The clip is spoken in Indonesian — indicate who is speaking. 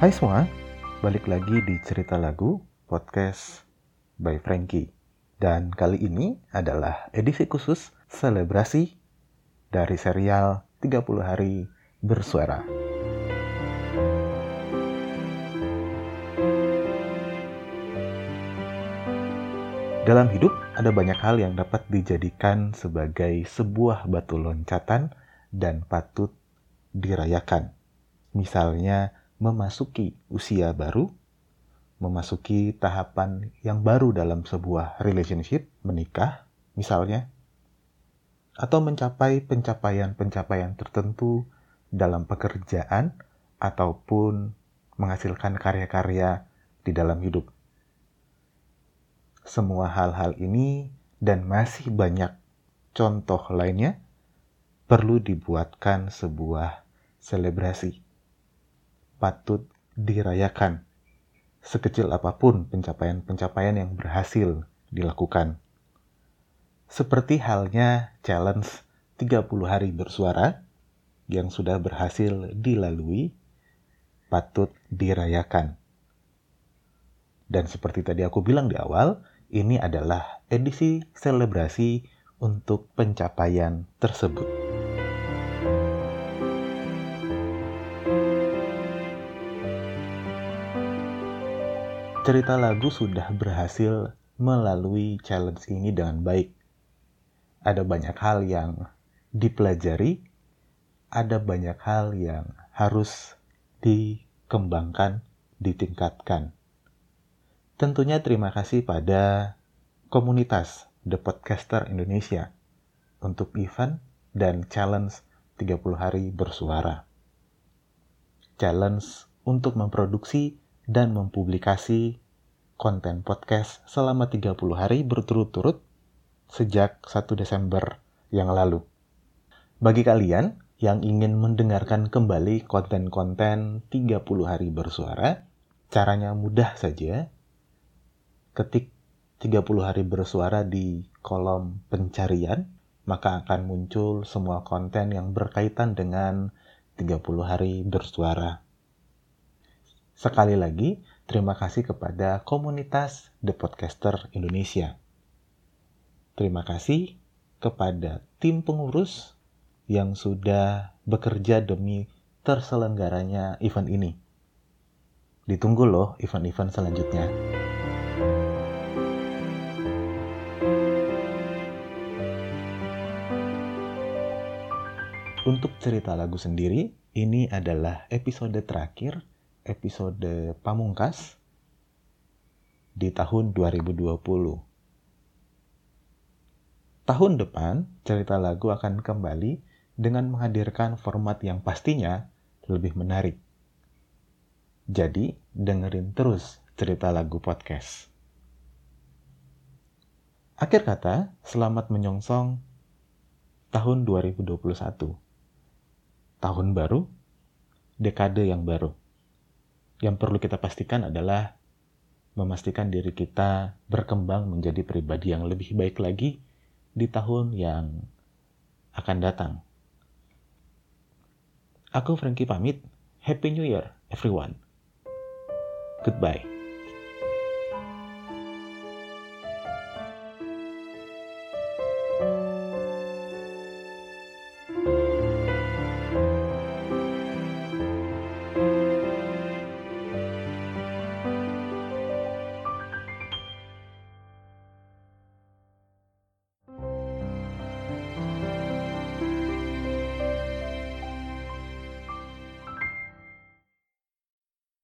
Speaker 1: Hai semua, balik lagi di Cerita Lagu Podcast by Frankie. Dan kali ini adalah edisi khusus selebrasi dari serial 30 Hari Bersuara. Dalam hidup, ada banyak hal yang dapat dijadikan sebagai sebuah batu loncatan dan patut dirayakan. Misalnya, memasuki usia baru, memasuki tahapan yang baru dalam sebuah relationship, menikah, misalnya, atau mencapai pencapaian-pencapaian tertentu dalam pekerjaan ataupun menghasilkan karya-karya di dalam hidup. Semua hal-hal ini dan masih banyak contoh lainnya perlu dibuatkan sebuah selebrasi. Patut dirayakan, sekecil apa pun pencapaian-pencapaian yang berhasil dilakukan. Seperti halnya challenge 30 hari bersuara yang sudah berhasil dilalui, patut dirayakan. Dan seperti tadi aku bilang di awal, ini adalah edisi selebrasi untuk pencapaian tersebut. Cerita lagu sudah berhasil melalui challenge ini dengan baik. Ada banyak hal yang dipelajari, ada banyak hal yang harus dikembangkan, ditingkatkan. Tentunya terima kasih pada komunitas The Podcaster Indonesia untuk event dan challenge 30 hari bersuara. Challenge untuk memproduksi dan mempublikasi konten podcast selama 30 hari berturut-turut sejak 1 Desember yang lalu. Bagi kalian yang ingin mendengarkan kembali konten-konten 30 hari bersuara, caranya mudah saja. Ketik 30 hari bersuara di kolom pencarian, maka akan muncul semua konten yang berkaitan dengan 30 hari bersuara. Sekali lagi, terima kasih kepada komunitas The Podcaster Indonesia. Terima kasih kepada tim pengurus yang sudah bekerja demi terselenggaranya event ini. Ditunggu loh event-event selanjutnya. Untuk cerita lagu sendiri, ini adalah episode terakhir episode pamungkas di tahun 2020. Tahun depan, cerita lagu akan kembali dengan menghadirkan format yang pastinya lebih menarik. Jadi, dengerin terus cerita lagu podcast. Akhir kata, selamat menyongsong tahun 2021. Tahun baru, dekade yang baru yang perlu kita pastikan adalah memastikan diri kita berkembang menjadi pribadi yang lebih baik lagi di tahun yang akan datang. Aku Frankie pamit. Happy New Year, everyone. Goodbye.